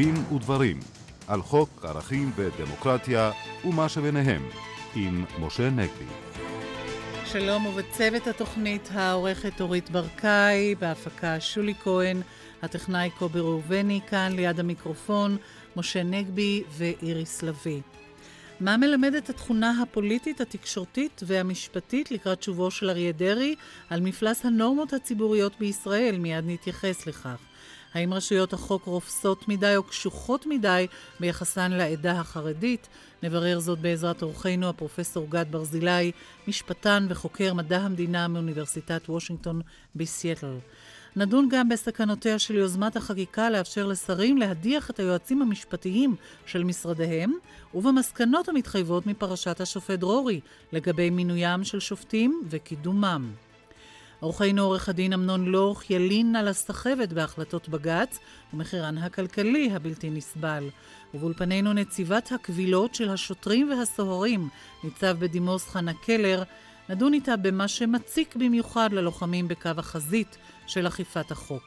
דין ודברים על חוק ערכים ודמוקרטיה ומה שביניהם עם משה נגבי. שלום ובצוות התוכנית העורכת אורית ברקאי, בהפקה שולי כהן, הטכנאי קובי ראובני, כאן ליד המיקרופון, משה נגבי ואיריס לביא. מה מלמדת התכונה הפוליטית, התקשורתית והמשפטית לקראת שובו של אריה דרעי על מפלס הנורמות הציבוריות בישראל? מיד נתייחס לכך. האם רשויות החוק רופסות מדי או קשוחות מדי ביחסן לעדה החרדית? נברר זאת בעזרת אורחנו הפרופסור גד ברזילי, משפטן וחוקר מדע המדינה מאוניברסיטת וושינגטון בסיאטל. נדון גם בסכנותיה של יוזמת החקיקה לאפשר לשרים להדיח את היועצים המשפטיים של משרדיהם, ובמסקנות המתחייבות מפרשת השופט דרורי לגבי מינוים של שופטים וקידומם. עורכנו עורך הדין אמנון לוך ילין על הסחבת בהחלטות בג"ץ ומחירן הכלכלי הבלתי נסבל. ובאולפנינו נציבת הקבילות של השוטרים והסוהרים, ניצב בדימוס חנה קלר, נדון איתה במה שמציק במיוחד ללוחמים בקו החזית של אכיפת החוק.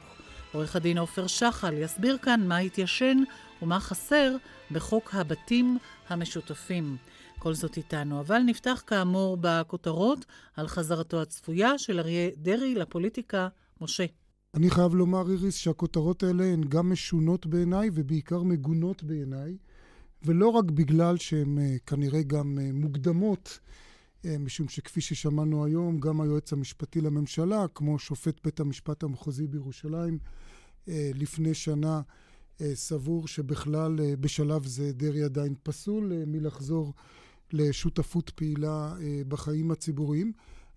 עורך הדין עופר שחל יסביר כאן מה התיישן ומה חסר בחוק הבתים המשותפים. כל זאת איתנו, אבל נפתח כאמור בכותרות על חזרתו הצפויה של אריה דרעי לפוליטיקה. משה. אני חייב לומר, איריס, שהכותרות האלה הן גם משונות בעיניי ובעיקר מגונות בעיניי, ולא רק בגלל שהן uh, כנראה גם uh, מוקדמות, uh, משום שכפי ששמענו היום, גם היועץ המשפטי לממשלה, כמו שופט בית המשפט המחוזי בירושלים, לפני שנה סבור שבכלל בשלב זה דרעי עדיין פסול מלחזור לשותפות פעילה אה, בחיים הציבוריים,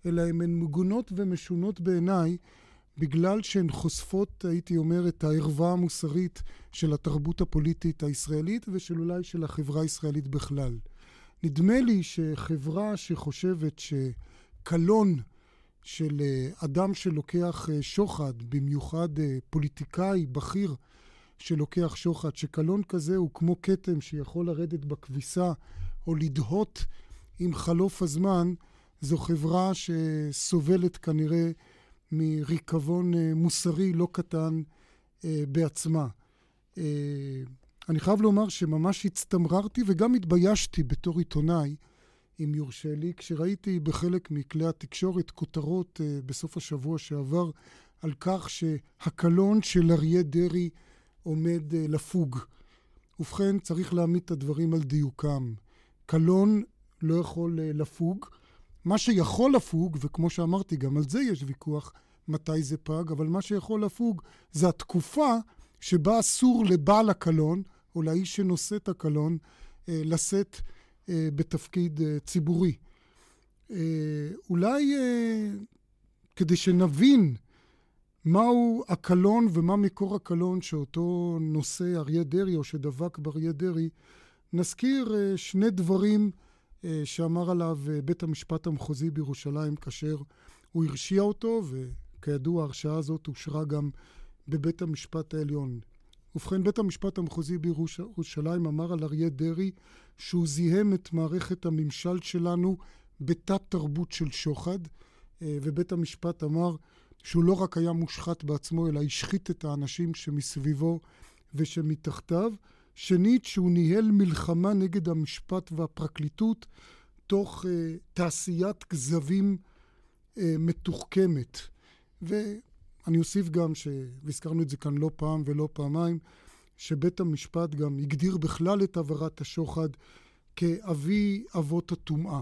אלא הן מגונות ומשונות בעיניי בגלל שהן חושפות, הייתי אומר, את הערווה המוסרית של התרבות הפוליטית הישראלית ושל אולי של החברה הישראלית בכלל. נדמה לי שחברה שחושבת שקלון של אה, אדם שלוקח אה, שוחד, במיוחד פוליטיקאי בכיר שלוקח שוחד, שקלון כזה הוא כמו כתם שיכול לרדת בכביסה או לדהות עם חלוף הזמן, זו חברה שסובלת כנראה מריקבון אה, מוסרי לא קטן אה, בעצמה. אה, אני חייב לומר שממש הצטמררתי וגם התביישתי בתור עיתונאי, אם יורשה לי, כשראיתי בחלק מכלי התקשורת כותרות בסוף השבוע שעבר על כך שהקלון של אריה דרעי עומד לפוג. ובכן, צריך להעמיד את הדברים על דיוקם. קלון לא יכול אה, לפוג. מה שיכול לפוג, וכמו שאמרתי, גם על זה יש ויכוח מתי זה פג, אבל מה שיכול לפוג זה התקופה שבה אסור לבעל הקלון, או לאיש שנושא את הקלון, אה, לשאת אה, בתפקיד ציבורי. אולי כדי שנבין מהו הקלון ומה מקור הקלון שאותו נושא אריה דרעי, או שדבק באריה דרעי, נזכיר אה, שני דברים אה, שאמר עליו אה, בית המשפט המחוזי בירושלים כאשר הוא הרשיע אותו, וכידוע ההרשעה הזאת אושרה גם בבית המשפט העליון. ובכן, בית המשפט המחוזי בירושלים אמר על אריה דרעי שהוא זיהם את מערכת הממשל שלנו בתת תרבות של שוחד, ובית המשפט אמר שהוא לא רק היה מושחת בעצמו, אלא השחית את האנשים שמסביבו ושמתחתיו. שנית, שהוא ניהל מלחמה נגד המשפט והפרקליטות תוך uh, תעשיית כזבים uh, מתוחכמת. ואני אוסיף גם, ש... והזכרנו את זה כאן לא פעם ולא פעמיים, שבית המשפט גם הגדיר בכלל את עבירת השוחד כאבי אבות הטומאה.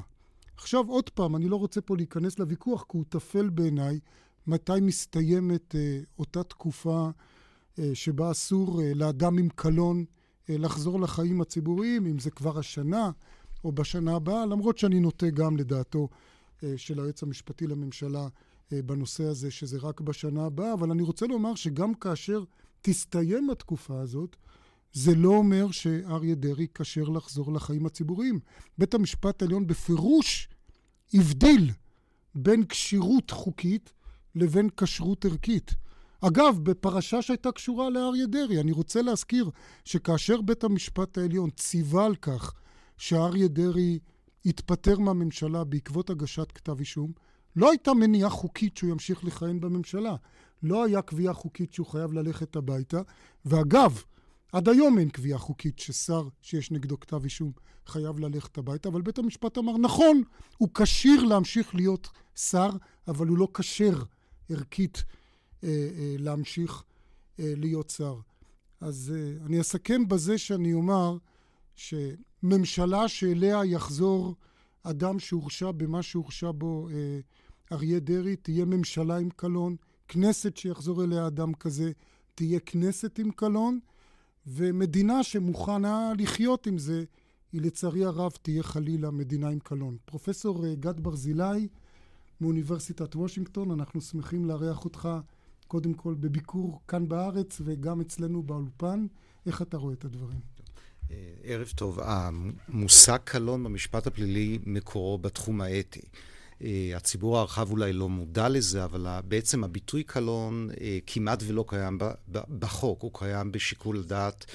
עכשיו עוד פעם, אני לא רוצה פה להיכנס לוויכוח, כי הוא טפל בעיניי מתי מסתיימת uh, אותה תקופה uh, שבה אסור uh, לאדם עם קלון אה, לחזור לחיים הציבוריים, אם זה כבר השנה או בשנה הבאה, למרות שאני נוטה גם לדעתו אה, של היועץ המשפטי לממשלה אה, בנושא הזה, שזה רק בשנה הבאה, אבל אני רוצה לומר שגם כאשר תסתיים התקופה הזאת, זה לא אומר שאריה דרעי כשר לחזור לחיים הציבוריים. בית המשפט העליון בפירוש הבדיל בין כשירות חוקית לבין כשרות ערכית. אגב, בפרשה שהייתה קשורה לאריה דרעי, אני רוצה להזכיר שכאשר בית המשפט העליון ציווה על כך שאריה דרעי יתפטר מהממשלה בעקבות הגשת כתב אישום, לא הייתה מניעה חוקית שהוא ימשיך לכהן בממשלה. לא היה קביעה חוקית שהוא חייב ללכת הביתה. ואגב, עד היום אין קביעה חוקית ששר שיש נגדו כתב אישום חייב ללכת הביתה, אבל בית המשפט אמר, נכון, הוא כשיר להמשיך להיות שר, אבל הוא לא כשר ערכית להמשיך אה, להיות שר. אז אה, אני אסכם בזה שאני אומר שממשלה שאליה יחזור אדם שהורשע במה שהורשע בו אה, אריה דרעי, תהיה ממשלה עם קלון, כנסת שיחזור אליה אדם כזה, תהיה כנסת עם קלון, ומדינה שמוכנה לחיות עם זה, היא לצערי הרב תהיה חלילה מדינה עם קלון. פרופסור אה, גד ברזילי מאוניברסיטת וושינגטון, אנחנו שמחים לארח אותך קודם כל בביקור כאן בארץ וגם אצלנו באולפן. איך אתה רואה את הדברים? אה, ערב טוב. המושג קלון במשפט הפלילי מקורו בתחום האתי. אה, הציבור הרחב אולי לא מודע לזה, אבל בעצם הביטוי קלון אה, כמעט ולא קיים בחוק, הוא קיים בשיקול הדעת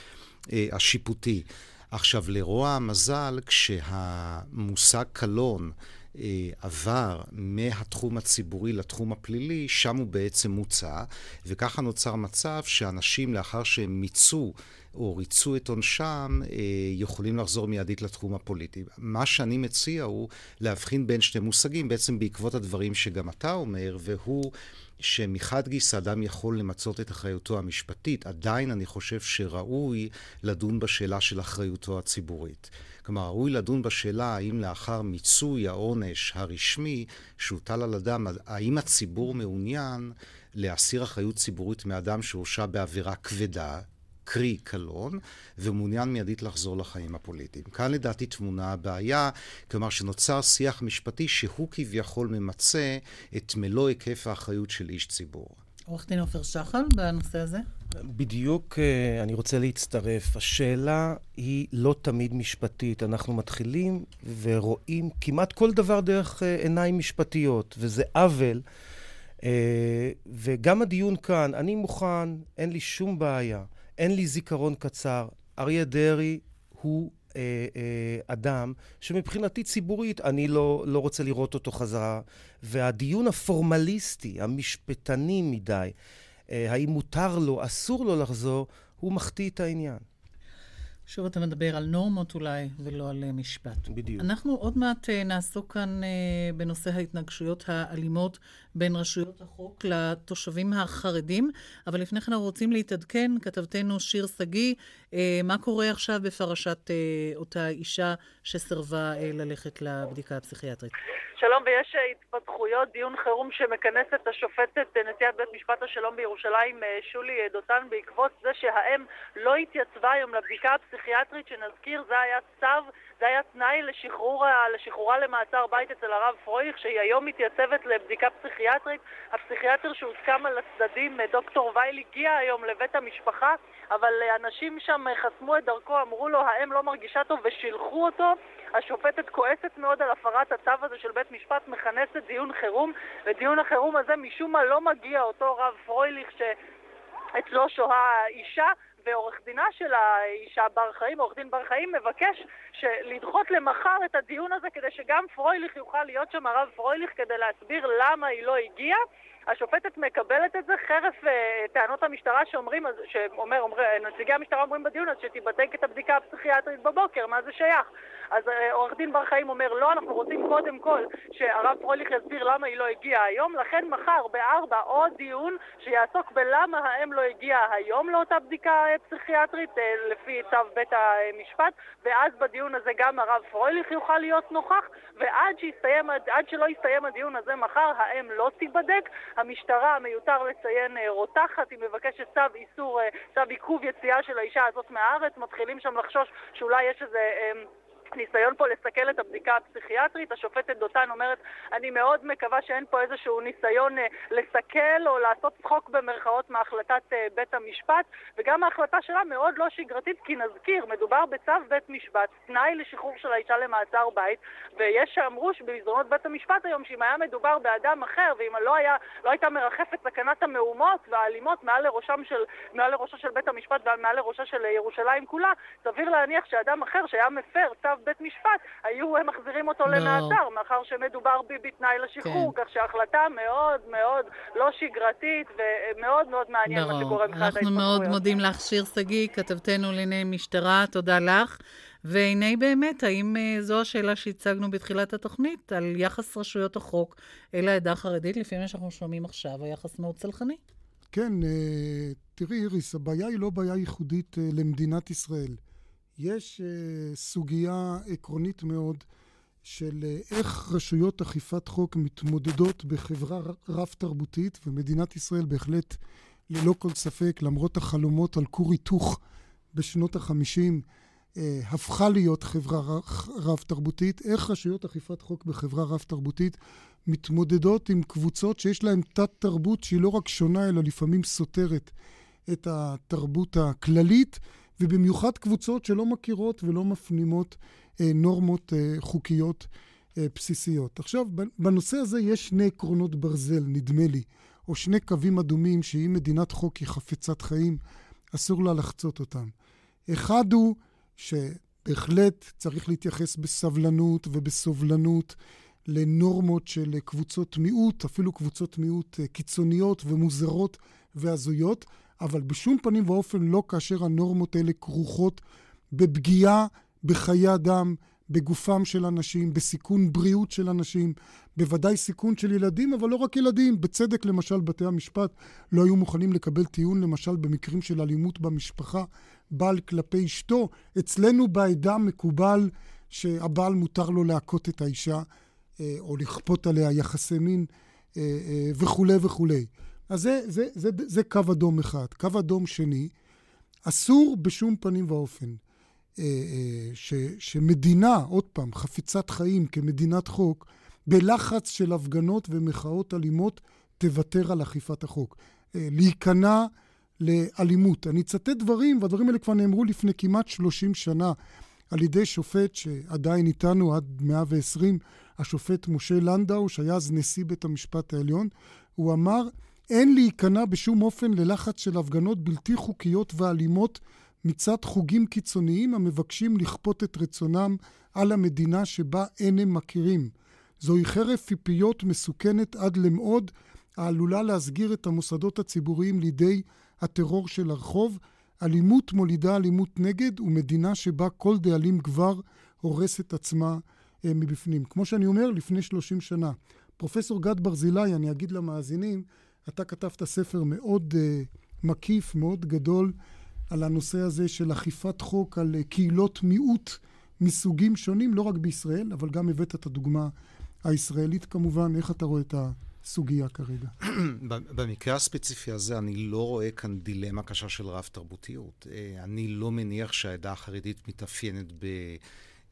השיפוטי. עכשיו, לרוע המזל, כשהמושג קלון עבר מהתחום הציבורי לתחום הפלילי, שם הוא בעצם מוצע, וככה נוצר מצב שאנשים לאחר שהם מיצו או ריצו את עונשם, אה, יכולים לחזור מיידית לתחום הפוליטי. מה שאני מציע הוא להבחין בין שני מושגים, בעצם בעקבות הדברים שגם אתה אומר, והוא שמחד גיסא אדם יכול למצות את אחריותו המשפטית, עדיין אני חושב שראוי לדון בשאלה של אחריותו הציבורית. כלומר, ראוי לדון בשאלה האם לאחר מיצוי העונש הרשמי שהוטל על אדם, האם הציבור מעוניין להסיר אחריות ציבורית מאדם שהורשע בעבירה כבדה, קרי קלון, ומעוניין מיידית לחזור לחיים הפוליטיים. כאן לדעתי טמונה הבעיה, כלומר שנוצר שיח משפטי שהוא כביכול ממצה את מלוא היקף האחריות של איש ציבור. עורך דין עופר שחל בנושא הזה? בדיוק אה, אני רוצה להצטרף. השאלה היא לא תמיד משפטית. אנחנו מתחילים ורואים כמעט כל דבר דרך אה, עיניים משפטיות, וזה עוול. אה, וגם הדיון כאן, אני מוכן, אין לי שום בעיה. אין לי זיכרון קצר. אריה דרעי הוא אה, אה, אדם שמבחינתי ציבורית אני לא, לא רוצה לראות אותו חזרה. והדיון הפורמליסטי, המשפטני מדי, אה, האם מותר לו, אסור לו לחזור, הוא מחטיא את העניין. שוב אתה מדבר על נורמות אולי, ולא על uh, משפט. בדיוק. אנחנו עוד מעט uh, נעסוק כאן uh, בנושא ההתנגשויות האלימות בין רשויות החוק לתושבים החרדים, אבל לפני כן אנחנו רוצים להתעדכן, כתבתנו שיר שגיא, uh, מה קורה עכשיו בפרשת uh, אותה אישה שסרבה uh, ללכת לבדיקה הפסיכיאטרית? שלום, ויש התפתחויות, דיון חירום שמכנסת השופטת נשיאת בית משפט השלום בירושלים, שולי דותן, בעקבות זה שהאם לא התייצבה היום לבדיקה הפסיכיאטרית, שנזכיר, זה היה צו, זה היה תנאי לשחרור, לשחרורה למעצר בית אצל הרב פרויך, שהיא היום מתייצבת לבדיקה פסיכיאטרית. הפסיכיאטר שהוסכם על הצדדים, דוקטור וייל, הגיע היום לבית המשפחה, אבל אנשים שם חסמו את דרכו, אמרו לו, האם לא מרגישה טוב ושילחו אותו. השופטת כועסת מאוד על הפרת הצו הזה של בית משפט, מכנסת דיון חירום, ודיון החירום הזה משום מה לא מגיע אותו רב פרויליך שאצלו שוהה אישה, ועורך דינה של האישה בר חיים, עורך דין בר חיים, מבקש לדחות למחר את הדיון הזה כדי שגם פרויליך יוכל להיות שם, הרב פרויליך, כדי להסביר למה היא לא הגיעה. השופטת מקבלת את זה חרף uh, טענות המשטרה שאומרים, שאומר, אומר, נציגי המשטרה אומרים בדיון אז שתיבדק את הבדיקה הפסיכיאטרית בבוקר, מה זה שייך? אז uh, עורך דין בר חיים אומר, לא, אנחנו רוצים קודם כל שהרב פרוליך יסביר למה היא לא הגיעה היום, לכן מחר בארבע עוד דיון שיעסוק בלמה האם לא הגיעה היום לאותה בדיקה uh, פסיכיאטרית לפי צו בית המשפט, ואז בדיון הזה גם הרב פרויליך יוכל להיות נוכח, ועד שיסתיים, שלא יסתיים הדיון הזה מחר, האם לא תיבדק. המשטרה, מיותר לציין, אה, רותחת, היא מבקשת צו איסור, אה, צו עיכוב יציאה של האישה הזאת מהארץ, מתחילים שם לחשוש שאולי יש איזה... אה, ניסיון פה לסכל את הבדיקה הפסיכיאטרית. השופטת דותן אומרת, אני מאוד מקווה שאין פה איזשהו ניסיון אה, לסכל או לעשות צחוק במרכאות מהחלטת אה, בית המשפט, וגם ההחלטה שלה מאוד לא שגרתית, כי נזכיר, מדובר בצו בית משפט, תנאי לשחרור של האישה למעצר בית, ויש שאמרו שבמסדרונות בית המשפט היום, שאם היה מדובר באדם אחר, ואם לא, היה, לא הייתה מרחפת סכנת המהומות והאלימות מעל, של, מעל לראשו של בית המשפט ומעל לראשה של ירושלים כולה, סביר להניח שאדם אחר שהיה מפר צו בית משפט, היו מחזירים אותו לא. למעצר, מאחר שמדובר בי בתנאי לשחרור, כן. כך שההחלטה מאוד מאוד לא שגרתית ומאוד מאוד מעניין מה שקורה מבחינת ההתפתחויות. אנחנו מאוד מודים לך, שיר שגיא, כתבתנו לענייני משטרה, תודה לך. והנה באמת, האם uh, זו השאלה שהצגנו בתחילת התוכנית, על יחס רשויות החוק אל העדה החרדית, לפי מה שאנחנו שומעים עכשיו, היחס מאוד צלחני? כן, uh, תראי, איריס, הבעיה היא לא בעיה ייחודית uh, למדינת ישראל. יש uh, סוגיה עקרונית מאוד של uh, איך רשויות אכיפת חוק מתמודדות בחברה רב-תרבותית, ומדינת ישראל בהחלט, ללא כל ספק, למרות החלומות על כור היתוך בשנות החמישים, אה, הפכה להיות חברה רב-תרבותית, איך רשויות אכיפת חוק בחברה רב-תרבותית מתמודדות עם קבוצות שיש להן תת-תרבות שהיא לא רק שונה, אלא לפעמים סותרת את התרבות הכללית, ובמיוחד קבוצות שלא מכירות ולא מפנימות אה, נורמות אה, חוקיות אה, בסיסיות. עכשיו, בנושא הזה יש שני עקרונות ברזל, נדמה לי, או שני קווים אדומים שאם מדינת חוק היא חפצת חיים, אסור לה לחצות אותם. אחד הוא שבהחלט צריך להתייחס בסבלנות ובסובלנות לנורמות של קבוצות מיעוט, אפילו קבוצות מיעוט אה, קיצוניות ומוזרות והזויות, אבל בשום פנים ואופן לא כאשר הנורמות האלה כרוכות בפגיעה בחיי אדם, בגופם של אנשים, בסיכון בריאות של אנשים, בוודאי סיכון של ילדים, אבל לא רק ילדים. בצדק, למשל, בתי המשפט לא היו מוכנים לקבל טיעון, למשל, במקרים של אלימות במשפחה, בעל כלפי אשתו. אצלנו בעדה מקובל שהבעל מותר לו להכות את האישה, אה, או לכפות עליה יחסי מין אה, אה, וכולי וכולי. אז זה, זה, זה, זה קו אדום אחד. קו אדום שני, אסור בשום פנים ואופן ש, שמדינה, עוד פעם, חפצת חיים כמדינת חוק, בלחץ של הפגנות ומחאות אלימות, תוותר על אכיפת החוק. להיכנע לאלימות. אני אצטט דברים, והדברים האלה כבר נאמרו לפני כמעט 30 שנה על ידי שופט שעדיין איתנו עד 120, השופט משה לנדאו, שהיה אז נשיא בית המשפט העליון. הוא אמר, אין להיכנע בשום אופן ללחץ של הפגנות בלתי חוקיות ואלימות מצד חוגים קיצוניים המבקשים לכפות את רצונם על המדינה שבה אין הם מכירים. זוהי חרב פיפיות מסוכנת עד למאוד, העלולה להסגיר את המוסדות הציבוריים לידי הטרור של הרחוב, אלימות מולידה אלימות נגד, ומדינה שבה כל דאלים גבר הורס את עצמה אה, מבפנים. כמו שאני אומר, לפני 30 שנה. פרופסור גד ברזילי, אני אגיד למאזינים, אתה כתבת ספר מאוד אה, מקיף, מאוד גדול, על הנושא הזה של אכיפת חוק על אה, קהילות מיעוט מסוגים שונים, לא רק בישראל, אבל גם הבאת את הדוגמה הישראלית כמובן. איך אתה רואה את ה... סוגיה כרגע. במקרה הספציפי הזה אני לא רואה כאן דילמה קשה של רב תרבותיות. אה, אני לא מניח שהעדה החרדית מתאפיינת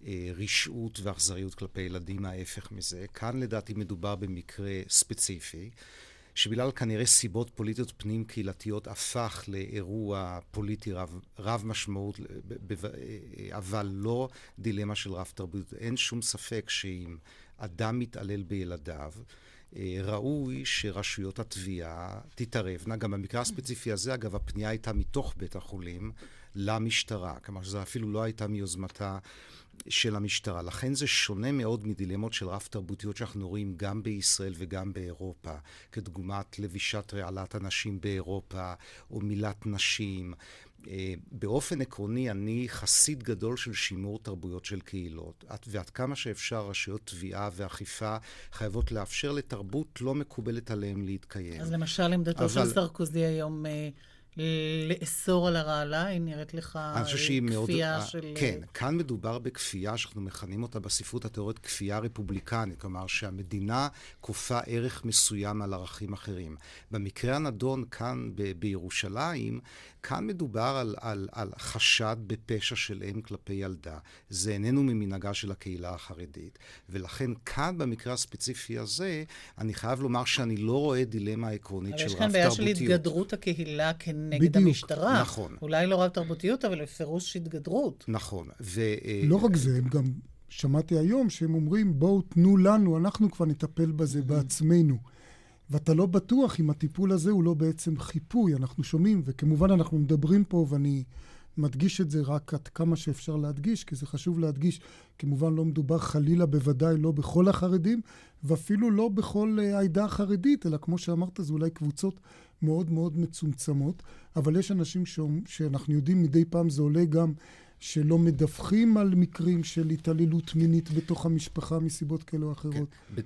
ברשעות ואכזריות כלפי ילדים, ההפך מזה. כאן לדעתי מדובר במקרה ספציפי. שבגלל כנראה סיבות פוליטיות פנים קהילתיות הפך לאירוע פוליטי רב, רב משמעות, אבל לא דילמה של רב תרבות. אין שום ספק שאם אדם מתעלל בילדיו, אה, ראוי שרשויות התביעה תתערבנה. גם במקרה הספציפי הזה, אגב, הפנייה הייתה מתוך בית החולים למשטרה, כלומר שזו אפילו לא הייתה מיוזמתה של המשטרה. לכן זה שונה מאוד מדילמות של רב תרבותיות שאנחנו רואים גם בישראל וגם באירופה, כדוגמת לבישת רעלת הנשים באירופה, או מילת נשים. אה, באופן עקרוני, אני חסיד גדול של שימור תרבויות של קהילות, ועד כמה שאפשר רשויות תביעה ואכיפה חייבות לאפשר לתרבות לא מקובלת עליהם להתקיים. אז למשל עמדתו אבל... של סרקוזי היום... לאסור על הרעלה? היא נראית לך כפייה מאוד, אה, של... כן, כאן מדובר בכפייה שאנחנו מכנים אותה בספרות התיאורית כפייה רפובליקנית, כלומר שהמדינה כופה ערך מסוים על ערכים אחרים. במקרה הנדון כאן ב- בירושלים, כאן מדובר על, על, על חשד בפשע של אם כלפי ילדה. זה איננו ממנהגה של הקהילה החרדית. ולכן כאן, במקרה הספציפי הזה, אני חייב לומר שאני לא רואה דילמה עקרונית של רב תרבותיות. אבל יש כאן בעיה של התגדרות הקהילה כנגד בדיוק. המשטרה. נכון. אולי לא רב תרבותיות, אבל בפירוש התגדרות. נכון. ו... לא רק זה, הם גם... שמעתי היום שהם אומרים, בואו תנו לנו, אנחנו כבר נטפל בזה בעצמנו. ואתה לא בטוח אם הטיפול הזה הוא לא בעצם חיפוי. אנחנו שומעים, וכמובן אנחנו מדברים פה, ואני מדגיש את זה רק עד כמה שאפשר להדגיש, כי זה חשוב להדגיש. כמובן לא מדובר חלילה בוודאי לא בכל החרדים, ואפילו לא בכל אה, העדה החרדית, אלא כמו שאמרת, זה אולי קבוצות מאוד מאוד מצומצמות. אבל יש אנשים ש... שאנחנו יודעים מדי פעם זה עולה גם שלא מדווחים על מקרים של התעללות מינית בתוך המשפחה מסיבות כאלה או אחרות. כן.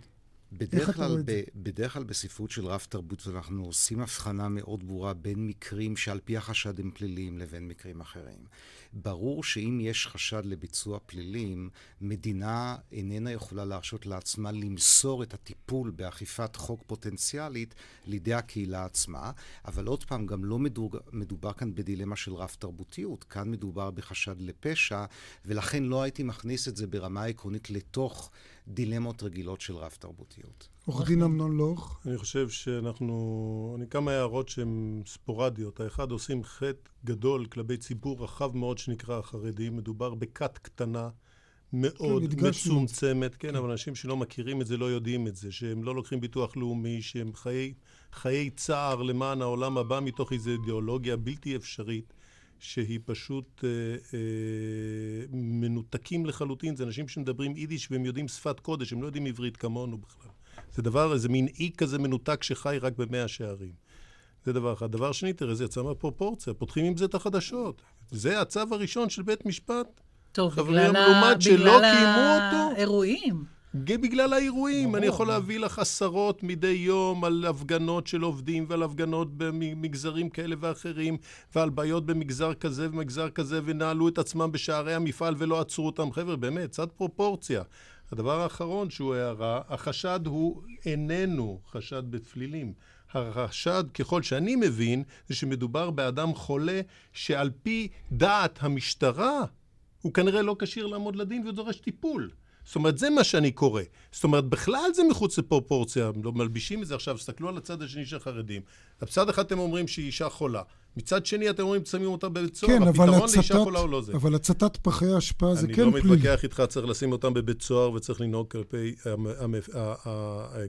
בדרך כלל, ב, בדרך כלל בספרות של רב תרבות אנחנו עושים הבחנה מאוד ברורה בין מקרים שעל פי החשד הם פליליים לבין מקרים אחרים. ברור שאם יש חשד לביצוע פלילים, מדינה איננה יכולה להרשות לעצמה למסור את הטיפול באכיפת חוק פוטנציאלית לידי הקהילה עצמה, אבל עוד פעם, גם לא מדובר, מדובר כאן בדילמה של רב תרבותיות, כאן מדובר בחשד לפשע, ולכן לא הייתי מכניס את זה ברמה עקרונית לתוך דילמות רגילות של רב תרבותיות. עורך דין אמנון לוך. אני חושב שאנחנו, אני כמה הערות שהן ספורדיות. האחד, עושים חטא גדול כלפי ציבור רחב מאוד שנקרא החרדים. מדובר בכת קטנה מאוד כן, מצומצמת, כן, כן, אבל אנשים שלא מכירים את זה לא יודעים את זה, שהם לא לוקחים ביטוח לאומי, שהם חיי, חיי צער למען העולם הבא מתוך איזו אידיאולוגיה בלתי אפשרית. שהיא פשוט אה, אה, מנותקים לחלוטין, זה אנשים שמדברים יידיש והם יודעים שפת קודש, הם לא יודעים עברית כמונו בכלל. זה דבר, איזה מין אי כזה מנותק שחי רק במאה שערים. זה דבר אחד. דבר שני, תראה, זה יצא מהפרופורציה, פותחים עם זה את החדשות. זה הצו הראשון של בית משפט. טוב, בגלל, ה... בגלל האירועים. בגלל האירועים. אני יכול להביא לך עשרות מדי יום על הפגנות של עובדים ועל הפגנות במגזרים כאלה ואחרים, ועל בעיות במגזר כזה ומגזר כזה, ונעלו את עצמם בשערי המפעל ולא עצרו אותם. חבר'ה, באמת, קצת פרופורציה. הדבר האחרון שהוא הערה, החשד הוא איננו חשד בפלילים. החשד, ככל שאני מבין, זה שמדובר באדם חולה שעל פי דעת המשטרה, הוא כנראה לא כשיר לעמוד לדין ודורש טיפול. זאת אומרת, זה מה שאני קורא. זאת אומרת, בכלל זה מחוץ לפרופורציה, לא מלבישים את זה עכשיו, תסתכלו על הצד השני של החרדים. בצד אחד אתם אומרים שהיא אישה חולה. מצד שני אתם אומרים, שמים אותה בבית סוהר, כן, הפתרון הצטת, לאישה חולה או לא זה. אבל הצתת פחי האשפה זה כן פלילי. אני לא מתווכח איתך, צריך לשים אותם בבית סוהר וצריך לנהוג כלפי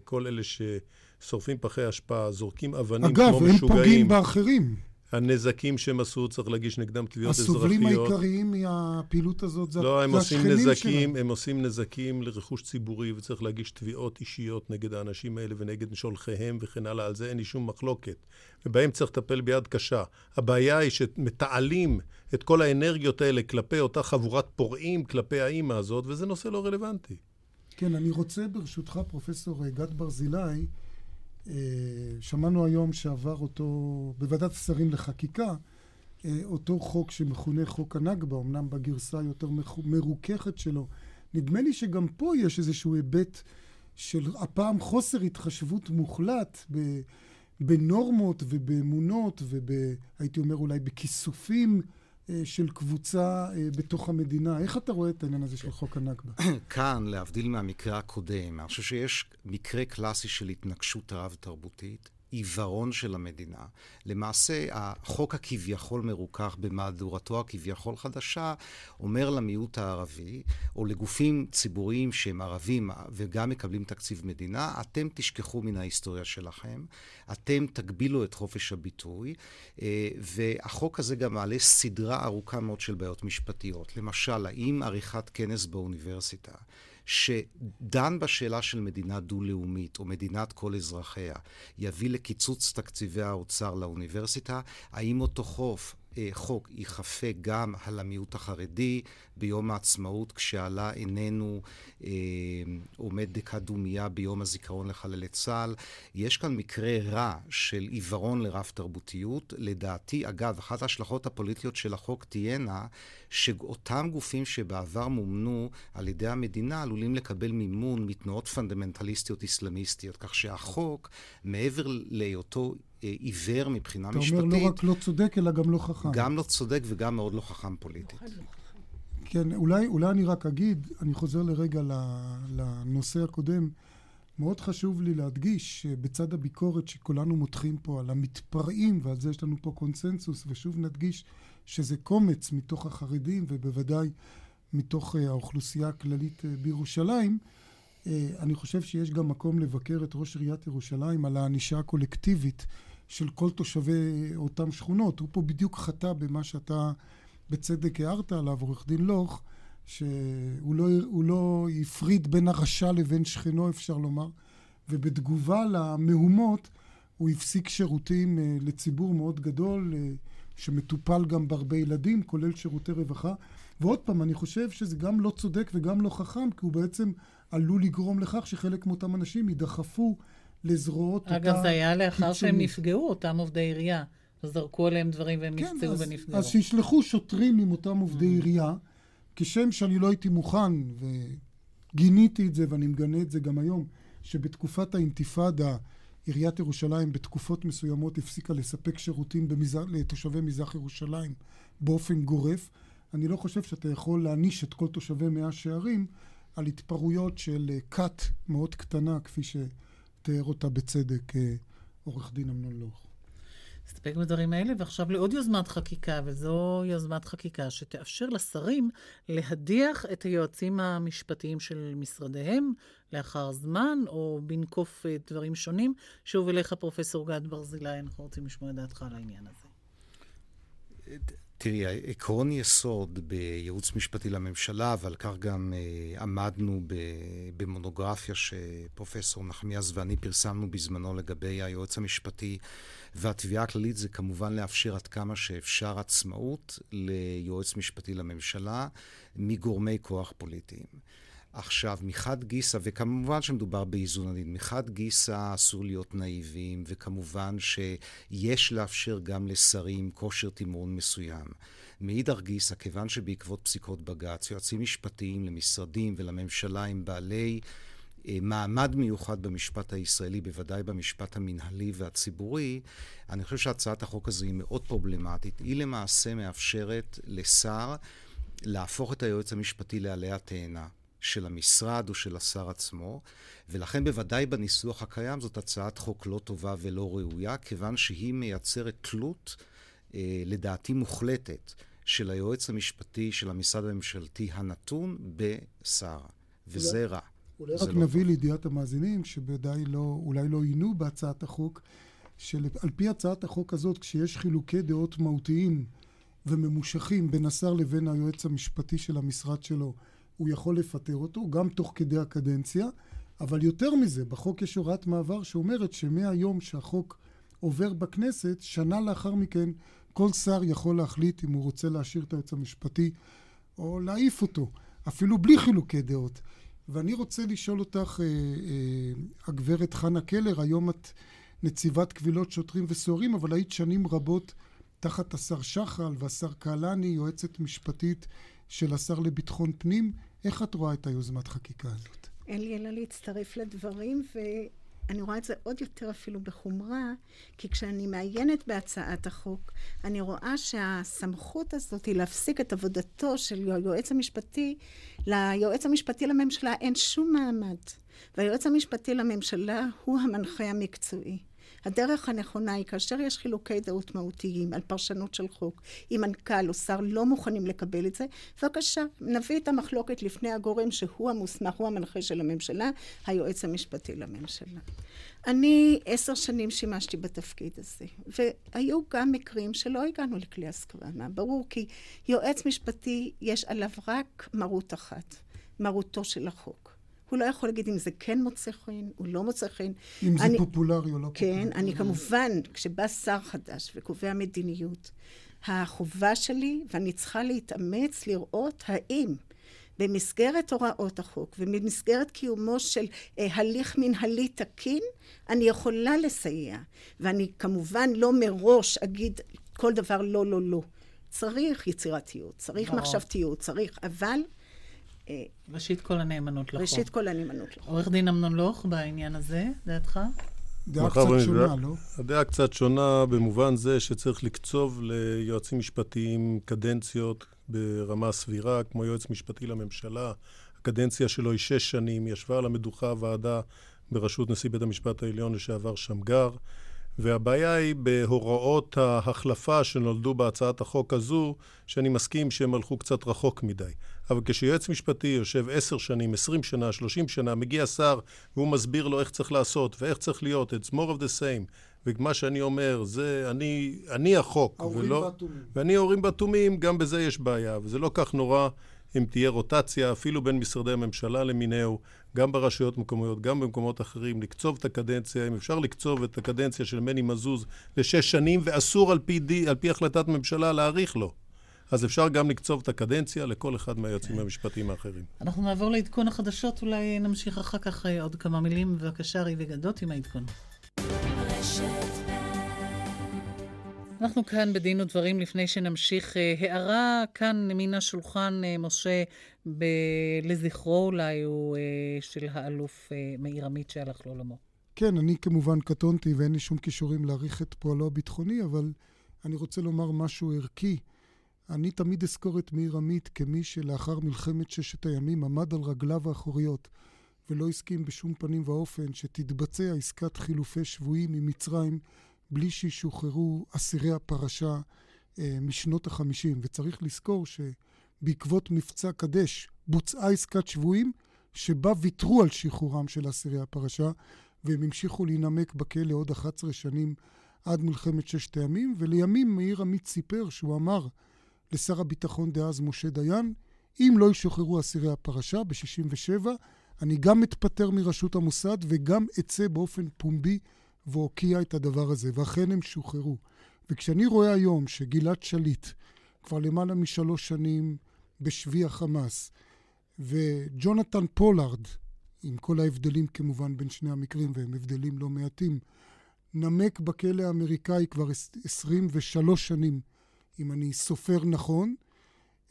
כל אלה ששורפים פחי אשפה, זורקים אבנים כמו משוגעים. אגב, הם פוגעים באחרים. הנזקים שהם עשו, צריך להגיש נגדם תביעות אזרחיות. הסובלים העיקריים מהפעילות הזאת זה לא, הם עושים נזקים, שלהם. הם עושים נזקים לרכוש ציבורי, וצריך להגיש תביעות אישיות נגד האנשים האלה ונגד שולחיהם וכן הלאה. על זה אין לי שום מחלוקת. ובהם צריך לטפל ביד קשה. הבעיה היא שמתעלים את כל האנרגיות האלה כלפי אותה חבורת פורעים, כלפי האימא הזאת, וזה נושא לא רלוונטי. כן, אני רוצה ברשותך, פרופסור גד ברזילי, שמענו היום שעבר אותו בוועדת השרים לחקיקה, אה, אותו חוק שמכונה חוק הנכבה, אמנם בגרסה היותר מרוככת שלו. נדמה לי שגם פה יש איזשהו היבט של הפעם חוסר התחשבות מוחלט בנורמות ובאמונות והייתי אומר אולי בכיסופים אה, של קבוצה אה, בתוך המדינה. איך אתה רואה את העניין הזה של חוק הנכבה? כאן, להבדיל מהמקרה הקודם, אני חושב שיש מקרה קלאסי של התנגשות רב-תרבותית. עיוורון של המדינה. למעשה, החוק הכביכול מרוכך במהדורתו הכביכול חדשה, אומר למיעוט הערבי, או לגופים ציבוריים שהם ערבים וגם מקבלים תקציב מדינה, אתם תשכחו מן ההיסטוריה שלכם, אתם תגבילו את חופש הביטוי, אה, והחוק הזה גם מעלה סדרה ארוכה מאוד של בעיות משפטיות. למשל, האם עריכת כנס באוניברסיטה שדן בשאלה של מדינה דו-לאומית או מדינת כל אזרחיה יביא לקיצוץ תקציבי האוצר לאוניברסיטה, האם אותו חוף חוק ייכפה גם על המיעוט החרדי ביום העצמאות כשעלה עינינו אה, עומד דקה דומייה ביום הזיכרון לחללי צה"ל. יש כאן מקרה רע של עיוורון לרב תרבותיות. לדעתי, אגב, אחת ההשלכות הפוליטיות של החוק תהיינה שאותם גופים שבעבר מומנו על ידי המדינה עלולים לקבל מימון מתנועות פונדמנטליסטיות אסלאמיסטיות, כך שהחוק, מעבר להיותו אה, עיוור מבחינה אתה משפטית. אתה אומר לא רק לא צודק, אלא גם לא חכם. גם לא צודק וגם מאוד לא חכם פוליטית. כן, אולי, אולי אני רק אגיד, אני חוזר לרגע לנושא הקודם. מאוד חשוב לי להדגיש שבצד הביקורת שכולנו מותחים פה על המתפרעים, ועל זה יש לנו פה קונסנזוס, ושוב נדגיש שזה קומץ מתוך החרדים ובוודאי מתוך אה, האוכלוסייה הכללית אה, בירושלים, אני חושב שיש גם מקום לבקר את ראש עיריית ירושלים על הענישה הקולקטיבית של כל תושבי אותן שכונות. הוא פה בדיוק חטא במה שאתה בצדק הערת עליו, עורך דין לוך, שהוא לא, לא הפריד בין הרשע לבין שכנו, אפשר לומר, ובתגובה למהומות הוא הפסיק שירותים אה, לציבור מאוד גדול, אה, שמטופל גם בהרבה ילדים, כולל שירותי רווחה. ועוד פעם, אני חושב שזה גם לא צודק וגם לא חכם, כי הוא בעצם עלול לגרום לכך שחלק מאותם אנשים יידחפו לזרועות אותה... אגב, זה היה לאחר שהם נפגעו, אותם עובדי עירייה. אז זרקו עליהם דברים והם כן, נפצעו ונפגעו. אז שישלחו שוטרים עם אותם עובדי mm. עירייה, כשם שאני לא הייתי מוכן, וגיניתי את זה ואני מגנה את זה גם היום, שבתקופת האינתיפאדה עיריית ירושלים בתקופות מסוימות הפסיקה לספק שירותים במז... לתושבי מזרח ירושלים באופן גורף. אני לא חושב שאתה יכול להעניש את כל תושבי מאה שערים על התפרעויות של אה, כת מאוד קטנה, כפי שתיאר אותה בצדק אה, עורך דין אמנון לוך. נסתפק בדברים האלה, ועכשיו לעוד יוזמת חקיקה, וזו יוזמת חקיקה שתאפשר לשרים להדיח את היועצים המשפטיים של משרדיהם לאחר זמן, או בנקוף אה, דברים שונים. שוב אליך, פרופ' גד ברזילי, אנחנו רוצים לשמוע את דעתך על העניין הזה. תראי, עקרון יסוד בייעוץ משפטי לממשלה, ועל כך גם uh, עמדנו ב, במונוגרפיה שפרופסור נחמיאס ואני פרסמנו בזמנו לגבי היועץ המשפטי והתביעה הכללית, זה כמובן לאפשר עד כמה שאפשר עצמאות ליועץ משפטי לממשלה מגורמי כוח פוליטיים. עכשיו, מחד גיסא, וכמובן שמדובר באיזון הדין, מחד גיסא אסור להיות נאיבים, וכמובן שיש לאפשר גם לשרים כושר תמרון מסוים. מאידך גיסא, כיוון שבעקבות פסיקות בג"ץ, יועצים משפטיים למשרדים ולממשלה הם בעלי אה, מעמד מיוחד במשפט הישראלי, בוודאי במשפט המנהלי והציבורי, אני חושב שהצעת החוק הזו היא מאוד פרובלמטית. היא למעשה מאפשרת לשר להפוך את היועץ המשפטי לעלי התאנה. של המשרד או של השר עצמו, ולכן בוודאי בניסוח הקיים זאת הצעת חוק לא טובה ולא ראויה, כיוון שהיא מייצרת תלות, אה, לדעתי מוחלטת, של היועץ המשפטי של המשרד הממשלתי הנתון בשר, וזה רע. אולי רק לא נביא טוב. לידיעת המאזינים, שבוודאי לא, אולי לא עיינו בהצעת החוק, שעל פי הצעת החוק הזאת, כשיש חילוקי דעות מהותיים וממושכים בין השר לבין היועץ המשפטי של המשרד שלו, הוא יכול לפטר אותו, גם תוך כדי הקדנציה, אבל יותר מזה, בחוק יש הוראת מעבר שאומרת שמהיום שהחוק עובר בכנסת, שנה לאחר מכן כל שר יכול להחליט אם הוא רוצה להשאיר את היועץ המשפטי או להעיף אותו, אפילו בלי חילוקי דעות. ואני רוצה לשאול אותך, אה, אה, הגברת חנה קלר, היום את נציבת קבילות שוטרים וסוהרים, אבל היית שנים רבות תחת השר שחל והשר קהלני, יועצת משפטית של השר לביטחון פנים. איך את רואה את היוזמת חקיקה הזאת? אין לי אלא להצטרף לדברים, ואני רואה את זה עוד יותר אפילו בחומרה, כי כשאני מעיינת בהצעת החוק, אני רואה שהסמכות הזאת היא להפסיק את עבודתו של היועץ המשפטי, ליועץ המשפטי לממשלה אין שום מעמד. והיועץ המשפטי לממשלה הוא המנחה המקצועי. הדרך הנכונה היא כאשר יש חילוקי דעות מהותיים על פרשנות של חוק, אם מנכ"ל או שר לא מוכנים לקבל את זה, בבקשה, נביא את המחלוקת לפני הגורם שהוא המוסמך, הוא המנחה של הממשלה, היועץ המשפטי לממשלה. אני עשר שנים שימשתי בתפקיד הזה, והיו גם מקרים שלא הגענו לכלי הסכמה. ברור כי יועץ משפטי יש עליו רק מרות אחת, מרותו של החוק. הוא לא יכול להגיד אם זה כן מוצא חן, או לא מוצא חן. אם אני, זה פופולרי או לא כן, פופולרי. כן, אני כמובן, כשבא שר חדש וקובע מדיניות, החובה שלי, ואני צריכה להתאמץ לראות האם במסגרת הוראות החוק ובמסגרת קיומו של אה, הליך מנהלי תקין, אני יכולה לסייע. ואני כמובן לא מראש אגיד כל דבר לא, לא, לא. צריך יצירתיות, צריך. מחשבתיות, צריך, אבל ראשית כל הנאמנות לחוק. ראשית כל הנאמנות לחוק. עורך דין אמנון לוך, בעניין הזה, דעתך? דעה קצת שונה, לא? הדעה קצת שונה במובן זה שצריך לקצוב ליועצים משפטיים קדנציות ברמה סבירה, כמו יועץ משפטי לממשלה. הקדנציה שלו היא שש שנים, ישבה על המדוכה ועדה בראשות נשיא בית המשפט העליון לשעבר שמגר, והבעיה היא בהוראות ההחלפה שנולדו בהצעת החוק הזו, שאני מסכים שהם הלכו קצת רחוק מדי. אבל כשיועץ משפטי יושב עשר שנים, עשרים שנה, שלושים שנה, מגיע שר והוא מסביר לו איך צריך לעשות ואיך צריך להיות, it's more of the same, ומה שאני אומר, זה אני, אני החוק, ההורים ולא... והתומים. ואני ההורים בתומים, גם בזה יש בעיה, וזה לא כך נורא אם תהיה רוטציה, אפילו בין משרדי הממשלה למיניהו, גם ברשויות מקומיות, גם במקומות אחרים, לקצוב את הקדנציה, אם אפשר לקצוב את הקדנציה של מני מזוז לשש שנים, ואסור על פי, די, על פי החלטת ממשלה להאריך לו. אז אפשר גם לקצוב את הקדנציה לכל אחד מהיועצים המשפטיים האחרים. אנחנו נעבור לעדכון החדשות, אולי נמשיך אחר כך אה, עוד כמה מילים. בבקשה, ריבי גדות עם העדכון. אנחנו כאן בדין ודברים לפני שנמשיך. אה, הערה כאן מן השולחן, אה, משה, ב... לזכרו אולי הוא אה, של האלוף מאיר עמית שהלך לעולמו. כן, אני כמובן קטונתי ואין לי שום כישורים להעריך את פועלו הביטחוני, אבל אני רוצה לומר משהו ערכי. אני תמיד אזכור את מאיר עמית כמי שלאחר מלחמת ששת הימים עמד על רגליו האחוריות ולא הסכים בשום פנים ואופן שתתבצע עסקת חילופי שבויים עם מצרים בלי שישוחררו אסירי הפרשה אה, משנות החמישים. וצריך לזכור שבעקבות מבצע קדש בוצעה עסקת שבויים שבה ויתרו על שחרורם של אסירי הפרשה והם המשיכו להינמק בכלא עוד 11 שנים עד מלחמת ששת הימים, ולימים מאיר עמית סיפר שהוא אמר לשר הביטחון דאז משה דיין, אם לא ישוחררו אסירי הפרשה ב-67, אני גם אתפטר מראשות המוסד וגם אצא באופן פומבי ואוקיע את הדבר הזה, ואכן הם שוחררו. וכשאני רואה היום שגלעד שליט כבר למעלה משלוש שנים בשבי החמאס, וג'ונתן פולארד, עם כל ההבדלים כמובן בין שני המקרים, והם הבדלים לא מעטים, נמק בכלא האמריקאי כבר 23 שנים, אם אני סופר נכון,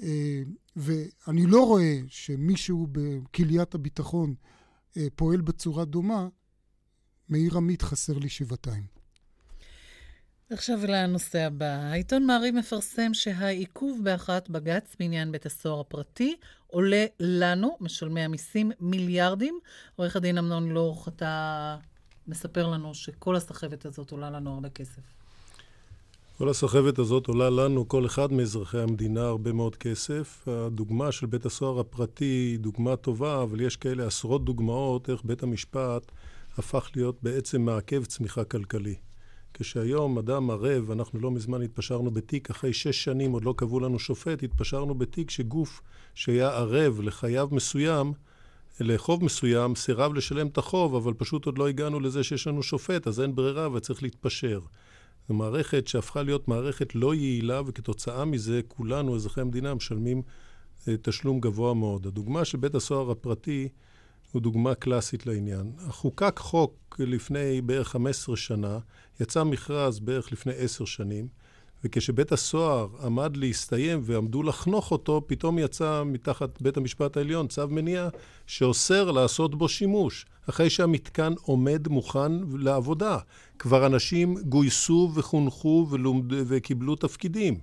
אה, ואני לא רואה שמישהו בקהיליית הביטחון אה, פועל בצורה דומה, מאיר עמית חסר לי שבעתיים. עכשיו לנושא הבא. העיתון מעריב מפרסם שהעיכוב בהכרעת בג"ץ בעניין בית הסוהר הפרטי עולה לנו, משלמי המיסים, מיליארדים. עורך הדין אמנון לוך, אתה מספר לנו שכל הסחבת הזאת עולה לנו הרבה כסף. כל הסחבת הזאת עולה לנו, כל אחד מאזרחי המדינה, הרבה מאוד כסף. הדוגמה של בית הסוהר הפרטי היא דוגמה טובה, אבל יש כאלה עשרות דוגמאות איך בית המשפט הפך להיות בעצם מעכב צמיחה כלכלי. כשהיום אדם ערב, אנחנו לא מזמן התפשרנו בתיק, אחרי שש שנים עוד לא קבעו לנו שופט, התפשרנו בתיק שגוף שהיה ערב לחייב מסוים, לחוב מסוים, סירב לשלם את החוב, אבל פשוט עוד לא הגענו לזה שיש לנו שופט, אז אין ברירה וצריך להתפשר. זו מערכת שהפכה להיות מערכת לא יעילה, וכתוצאה מזה כולנו, אזרחי המדינה, משלמים אה, תשלום גבוה מאוד. הדוגמה של בית הסוהר הפרטי הוא דוגמה קלאסית לעניין. חוקק חוק לפני בערך 15 שנה, יצא מכרז בערך לפני 10 שנים, וכשבית הסוהר עמד להסתיים ועמדו לחנוך אותו, פתאום יצא מתחת בית המשפט העליון צו מניעה שאוסר לעשות בו שימוש, אחרי שהמתקן עומד מוכן לעבודה. כבר אנשים גויסו וחונכו ולומד, וקיבלו תפקידים.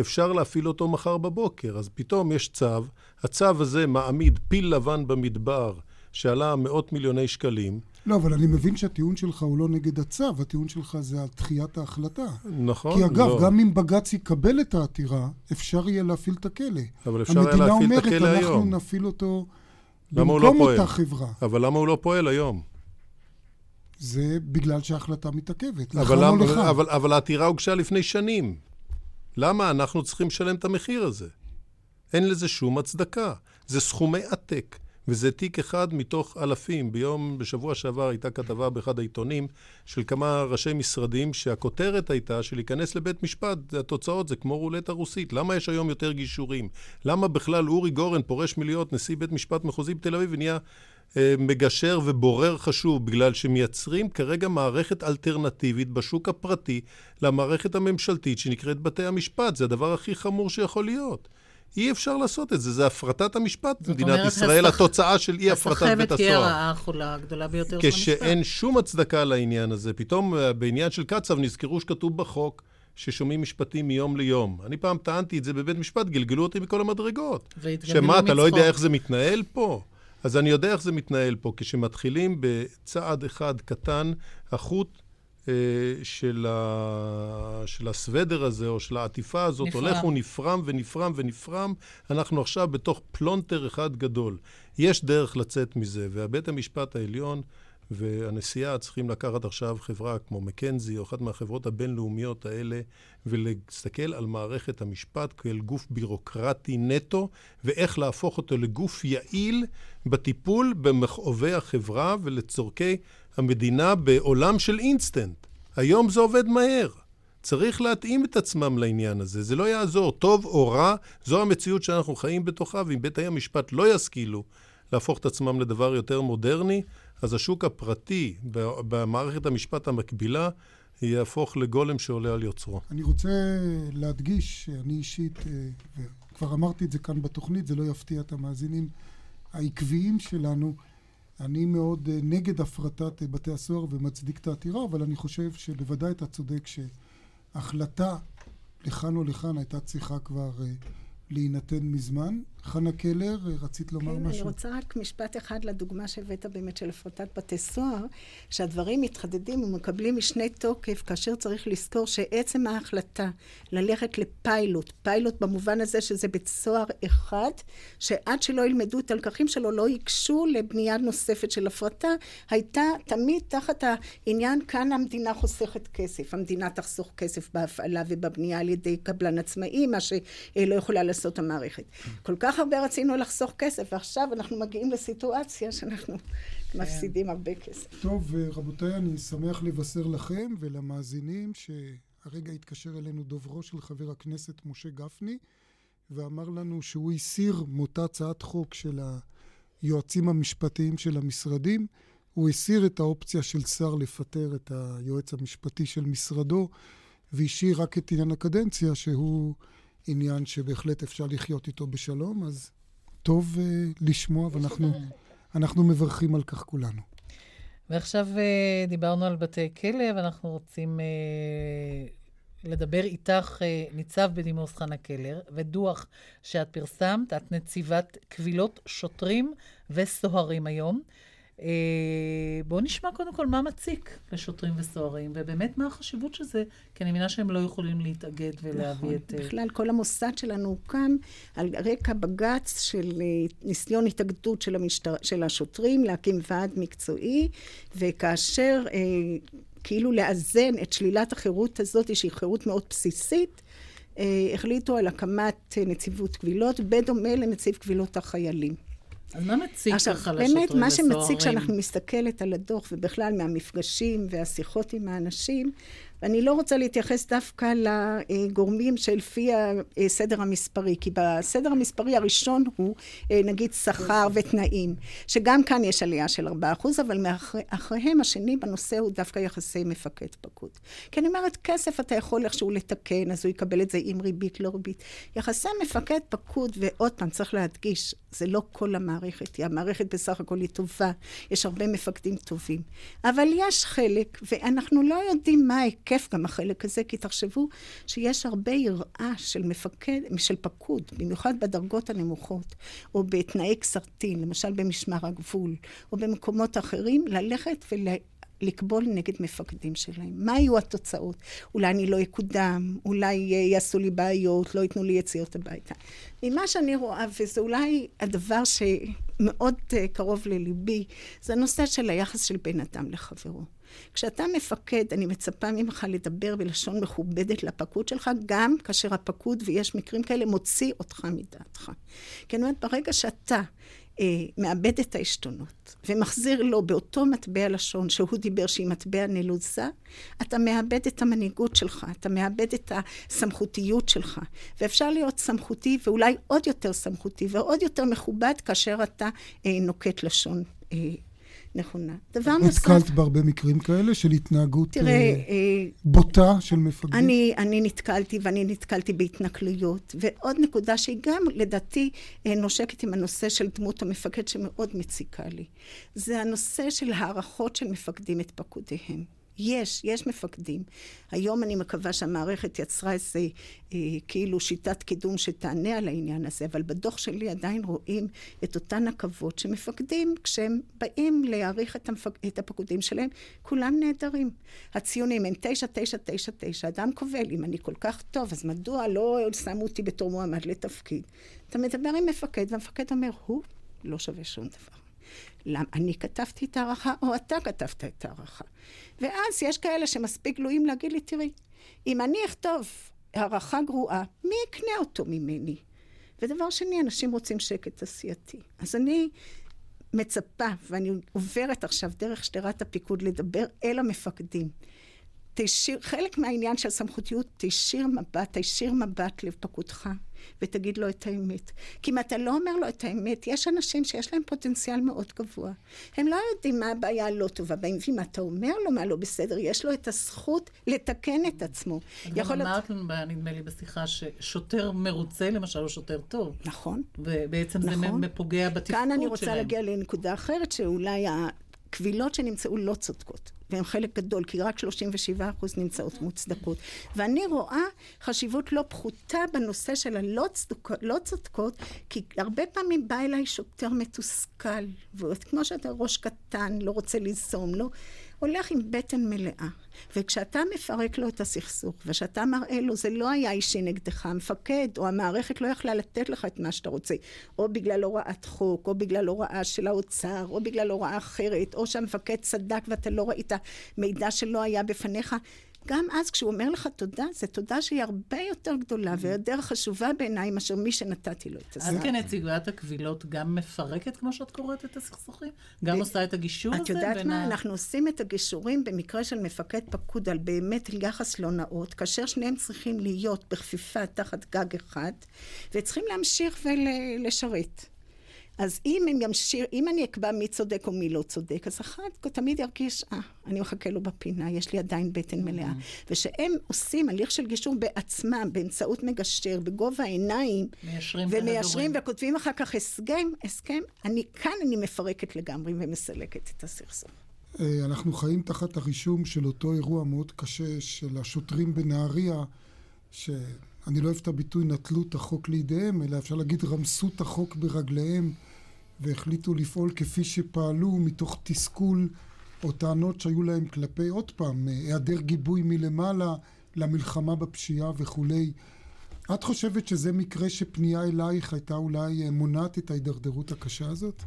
אפשר להפעיל אותו מחר בבוקר, אז פתאום יש צו, הצו הזה מעמיד פיל לבן במדבר שעלה מאות מיליוני שקלים. לא, אבל אני מבין שהטיעון שלך הוא לא נגד הצו, הטיעון שלך זה על דחיית ההחלטה. נכון, כי אגב, לא. גם אם בג"ץ יקבל את העתירה, אפשר יהיה להפעיל את הכלא. אבל אפשר היה להפעיל את הכלא המדינה אומרת, היום. אנחנו נפעיל אותו לא במקום פועל? אותה חברה. אבל למה הוא לא פועל היום? זה בגלל שההחלטה מתעכבת. לך אבל, או למה, לך. אבל, אבל העתירה הוגשה לפני שנים. למה אנחנו צריכים לשלם את המחיר הזה? אין לזה שום הצדקה. זה סכומי עתק, וזה תיק אחד מתוך אלפים. ביום, בשבוע שעבר הייתה כתבה באחד העיתונים של כמה ראשי משרדים, שהכותרת הייתה שלהיכנס לבית משפט, התוצאות זה כמו רולטה רוסית. למה יש היום יותר גישורים? למה בכלל אורי גורן פורש מלהיות נשיא בית משפט מחוזי בתל אביב ונהיה אה, מגשר ובורר חשוב, בגלל שמייצרים כרגע מערכת אלטרנטיבית בשוק הפרטי למערכת הממשלתית שנקראת בתי המשפט. זה הדבר הכי חמור שיכול להיות. אי אפשר לעשות את זה, זה הפרטת המשפט במדינת ישראל, הסח- התוצאה של אי הפרטת בית הסחבת תהיה הסוהר. הרעה החולה הגדולה ביותר של המשפט. כשאין שום הצדקה לעניין הזה, פתאום אה, בעניין של קצב נזכרו שכתוב בחוק ששומעים משפטים מיום ליום. אני פעם טענתי את זה בבית משפט, גלגלו אותי מכל המדרגות. שמה, אתה לא יודע. איך זה מתנהל פה? אז אני יודע איך זה מתנהל פה. כשמתחילים בצעד אחד קטן, החוט של, ה... של הסוודר הזה, או של העטיפה הזאת, נפרם. הולך ונפרם ונפרם ונפרם. אנחנו עכשיו בתוך פלונטר אחד גדול. יש דרך לצאת מזה, ובית המשפט העליון והנשיאה צריכים לקחת עכשיו חברה כמו מקנזי, או אחת מהחברות הבינלאומיות האלה, ולהסתכל על מערכת המשפט כאל גוף בירוקרטי נטו, ואיך להפוך אותו לגוף יעיל בטיפול במכאובי החברה ולצורכי המדינה בעולם של אינסטנט. היום זה עובד מהר. צריך להתאים את עצמם לעניין הזה, זה לא יעזור. טוב או רע, זו המציאות שאנחנו חיים בתוכה, ואם בית המשפט לא ישכילו להפוך את עצמם לדבר יותר מודרני, אז השוק הפרטי במערכת המשפט המקבילה יהפוך לגולם שעולה על יוצרו. אני רוצה להדגיש שאני אישית, אה, וכבר אמרתי את זה כאן בתוכנית, זה לא יפתיע את המאזינים העקביים שלנו, אני מאוד אה, נגד הפרטת אה, בתי הסוהר ומצדיק את העתירה, אבל אני חושב שבוודאי אתה צודק שהחלטה לכאן או לכאן הייתה צריכה כבר להינתן מזמן. חנה קלר, רצית לומר כן, משהו? אני רוצה רק משפט אחד לדוגמה שהבאת באמת של הפרטת בתי סוהר, שהדברים מתחדדים ומקבלים משנה תוקף, כאשר צריך לזכור שעצם ההחלטה ללכת לפיילוט, פיילוט במובן הזה שזה בית סוהר אחד, שעד שלא ילמדו את הלקחים שלו לא ייגשו לבנייה נוספת של הפרטה, הייתה תמיד תחת העניין כאן המדינה חוסכת כסף. המדינה תחסוך כסף בהפעלה ובבנייה על ידי קבלן עצמאי, מה שלא יכולה לעשות המערכת. כל כך הרבה רצינו לחסוך כסף, ועכשיו אנחנו מגיעים לסיטואציה שאנחנו כן. מפסידים הרבה כסף. טוב, רבותיי, אני שמח לבשר לכם ולמאזינים שהרגע התקשר אלינו דוברו של חבר הכנסת משה גפני, ואמר לנו שהוא הסיר מאותה הצעת חוק של היועצים המשפטיים של המשרדים. הוא הסיר את האופציה של שר לפטר את היועץ המשפטי של משרדו, והשאיר רק את עניין הקדנציה, שהוא... עניין שבהחלט אפשר לחיות איתו בשלום, אז טוב uh, לשמוע, ואנחנו אנחנו מברכים על כך כולנו. ועכשיו uh, דיברנו על בתי כלא, ואנחנו רוצים uh, לדבר איתך, uh, ניצב בדימוס חנה קלר, ודוח שאת פרסמת, את נציבת קבילות שוטרים וסוהרים היום. אה, בואו נשמע קודם כל מה מציק לשוטרים וסוהרים, ובאמת מה החשיבות של זה, כי אני מבינה שהם לא יכולים להתאגד ולהביא נכון, את... נכון, בכלל כל המוסד שלנו הוקם על רקע בג"ץ של אה, ניסיון התאגדות של, המשטר... של השוטרים להקים ועד מקצועי, וכאשר אה, כאילו לאזן את שלילת החירות הזאת, שהיא חירות מאוד בסיסית, אה, החליטו על הקמת נציבות קבילות, בדומה לנציב קבילות החיילים. אז מה מציג עכשיו, ככה לשוטרים וסוהרים? באמת, מה שמציג כשאנחנו מסתכלת על הדוח, ובכלל מהמפגשים והשיחות עם האנשים, ואני לא רוצה להתייחס דווקא לגורמים שלפי הסדר המספרי, כי בסדר המספרי הראשון הוא נגיד שכר ותנאים, שגם כאן יש עלייה של 4%, אבל מאחריהם השני בנושא הוא דווקא יחסי מפקד פקוד. כי אני אומרת, כסף אתה יכול איכשהו לתקן, אז הוא יקבל את זה עם ריבית, לא ריבית. יחסי מפקד פקוד, ועוד פעם, צריך להדגיש, זה לא כל המערכת, המערכת בסך הכל היא טובה, יש הרבה מפקדים טובים. אבל יש חלק, ואנחנו לא יודעים מה ההיקף גם החלק הזה, כי תחשבו שיש הרבה יראה של מפקד, של פקוד, במיוחד בדרגות הנמוכות, או בתנאי קסרטין, למשל במשמר הגבול, או במקומות אחרים, ללכת ול... לקבול נגד מפקדים שלהם. מה יהיו התוצאות? אולי אני לא אקודם, אולי יעשו לי בעיות, לא ייתנו לי יציאות הביתה. ממה שאני רואה, וזה אולי הדבר שמאוד אה, קרוב לליבי, זה הנושא של היחס של בן אדם לחברו. כשאתה מפקד, אני מצפה ממך לדבר בלשון מכובדת לפקוד שלך, גם כאשר הפקוד, ויש מקרים כאלה, מוציא אותך מדעתך. כי אני אומרת, ברגע שאתה אה, מאבד את העשתונות ומחזיר לו באותו מטבע לשון שהוא דיבר שהיא מטבע נלוזה, אתה מאבד את המנהיגות שלך, אתה מאבד את הסמכותיות שלך. ואפשר להיות סמכותי ואולי עוד יותר סמכותי ועוד יותר מכובד כאשר אתה אה, נוקט לשון אה, נכונה. דבר נוסף... נתקלת בהרבה מקרים כאלה של התנהגות תראה, אה, אה, בוטה של מפקדים? אני, אני נתקלתי, ואני נתקלתי בהתנכלויות. ועוד נקודה שהיא גם, לדעתי, אה, נושקת עם הנושא של דמות המפקד, שמאוד מציקה לי. זה הנושא של הערכות של מפקדים את פקודיהם. יש, יש מפקדים. היום אני מקווה שהמערכת יצרה איזה אה, כאילו שיטת קידום שתענה על העניין הזה, אבל בדוח שלי עדיין רואים את אותן עכבות שמפקדים, כשהם באים להעריך את, המפק... את הפקודים שלהם, כולם נהדרים. הציונים הם תשע, תשע, תשע, תשע. אדם קובל, אם אני כל כך טוב, אז מדוע לא שמו אותי בתור מועמד לתפקיד? אתה מדבר עם מפקד, והמפקד אומר, הוא לא שווה שום דבר. למה אני כתבתי את ההערכה או אתה כתבת את ההערכה. ואז יש כאלה שמספיק גלויים להגיד לי, תראי, אם אני אכתוב הערכה גרועה, מי יקנה אותו ממני? ודבר שני, אנשים רוצים שקט עשייתי. אז אני מצפה, ואני עוברת עכשיו דרך שדרת הפיקוד לדבר אל המפקדים. תשאיר, חלק מהעניין של סמכותיות, תשאיר מבט, תשאיר מבט לפקודך, ותגיד לו את האמת. כי אם אתה לא אומר לו את האמת, יש אנשים שיש להם פוטנציאל מאוד גבוה. הם לא יודעים מה הבעיה הלא טובה בהם, ואם אתה אומר לו מה לא בסדר, יש לו את הזכות לתקן את עצמו. את גם אמרת לנו, נדמה לי, בשיחה, ששוטר מרוצה למשל הוא שוטר טוב. נכון. ובעצם נכון. זה פוגע בתפקוד שלהם. כאן אני רוצה שלהם. להגיע לנקודה אחרת, שאולי הקבילות שנמצאו לא צודקות. והן חלק גדול, כי רק 37% נמצאות מוצדקות. ואני רואה חשיבות לא פחותה בנושא של הלא צדוקות, לא צודקות, כי הרבה פעמים בא אליי שוטר מתוסכל, וכמו שאתה ראש קטן, לא רוצה ליזום, לא... הולך עם בטן מלאה. וכשאתה מפרק לו את הסכסוך, וכשאתה מראה לו, זה לא היה אישי נגדך, המפקד או המערכת לא יכלה לתת לך את מה שאתה רוצה, או בגלל הוראת חוק, או בגלל הוראה של האוצר, או בגלל הוראה אחרת, או שהמפקד צדק ואתה לא ראית מידע שלא היה בפניך. גם אז כשהוא אומר לך תודה, זו תודה שהיא הרבה יותר גדולה ויותר חשובה בעיניי מאשר מי שנתתי לו את הזמן. את כנציגת הקבילות גם מפרקת, כמו שאת קוראת, את הסכסוכים? גם עושה את הגישור הזה? את יודעת מה? אנחנו עושים את הגישורים במקרה של מפקד פקוד על באמת יחס לא נאות, כאשר שניהם צריכים להיות בכפיפה תחת גג אחד, וצריכים להמשיך ולשרת. אז אם הם ימשיר, אם אני אקבע מי צודק או מי לא צודק, אז אחד תמיד ירגיש, אה, אני מחכה לו בפינה, יש לי עדיין בטן mm-hmm. מלאה. ושהם עושים הליך של גישור בעצמם, באמצעות מגשר, בגובה העיניים, מיישרים ומיישרים וכותבים אחר כך הסכם, הסכם, אני, כאן אני מפרקת לגמרי ומסלקת את הסכסוך. אה, אנחנו חיים תחת הרישום של אותו אירוע מאוד קשה של השוטרים בנהריה, ש... אני לא אוהב את הביטוי נטלו את החוק לידיהם, אלא אפשר להגיד רמסו את החוק ברגליהם והחליטו לפעול כפי שפעלו מתוך תסכול או טענות שהיו להם כלפי, עוד פעם, היעדר גיבוי מלמעלה למלחמה בפשיעה וכולי. את חושבת שזה מקרה שפנייה אלייך הייתה אולי מונעת את ההידרדרות הקשה הזאת?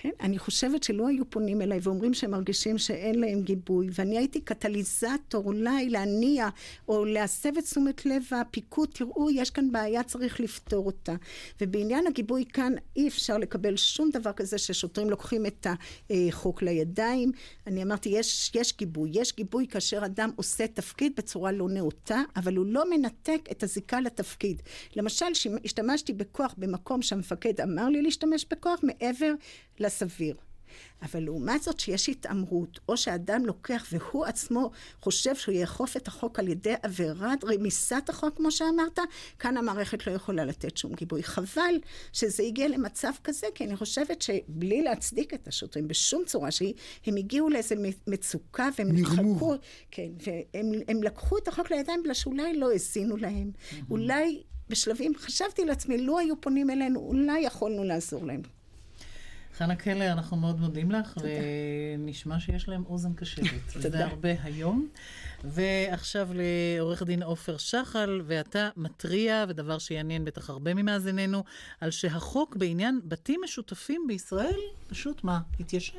כן, אני חושבת שלא היו פונים אליי ואומרים שהם מרגישים שאין להם גיבוי, ואני הייתי קטליזטור אולי להניע או להסב את תשומת לב הפיקוד, תראו, יש כאן בעיה, צריך לפתור אותה. ובעניין הגיבוי כאן אי אפשר לקבל שום דבר כזה ששוטרים לוקחים את החוק לידיים. אני אמרתי, יש, יש גיבוי, יש גיבוי כאשר אדם עושה תפקיד בצורה לא נאותה, אבל הוא לא מנתק את הזיקה לתפקיד. למשל, השתמשתי בכוח במקום שהמפקד אמר לי להשתמש בכוח מעבר לסביר. אבל לעומת זאת שיש התעמרות, או שאדם לוקח והוא עצמו חושב שהוא יאכוף את החוק על ידי עבירת רמיסת החוק, כמו שאמרת, כאן המערכת לא יכולה לתת שום גיבוי. חבל שזה הגיע למצב כזה, כי אני חושבת שבלי להצדיק את השוטרים בשום צורה שהיא, הם הגיעו לאיזה מצוקה והם נדחקו, כן, והם לקחו את החוק לידיים בגלל שאולי לא האזינו להם, אולי בשלבים, חשבתי לעצמי, לו היו פונים אלינו, אולי יכולנו לעזור להם. חנה קלר, אנחנו מאוד מודים לך, ונשמע שיש להם אוזן קשבת. תודה. זה הרבה היום. ועכשיו לעורך דין עופר שחל, ואתה מתריע, ודבר שיעניין בטח הרבה ממאזיננו, על שהחוק בעניין בתים משותפים בישראל, פשוט מה, התיישן?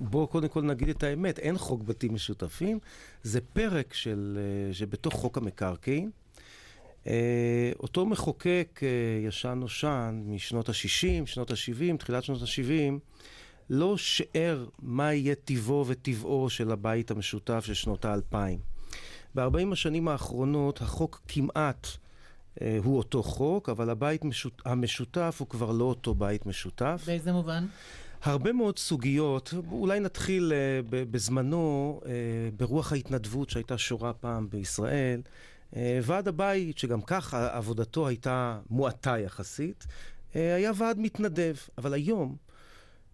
בואו קודם כל נגיד את האמת, אין חוק בתים משותפים, זה פרק של, אה, שבתוך חוק המקרקעין. אה, אותו מחוקק אה, ישן נושן משנות ה-60, שנות ה-70, תחילת שנות ה-70, לא שיער מה יהיה טיבו וטבעו של הבית המשותף של שנות האלפיים. ב-40 השנים האחרונות החוק כמעט אה, הוא אותו חוק, אבל הבית משות... המשותף הוא כבר לא אותו בית משותף. באיזה מובן? הרבה מאוד סוגיות, אולי נתחיל בזמנו, ברוח ההתנדבות שהייתה שורה פעם בישראל, ועד הבית, שגם כך עבודתו הייתה מועטה יחסית, אה, היה ועד מתנדב. אבל היום,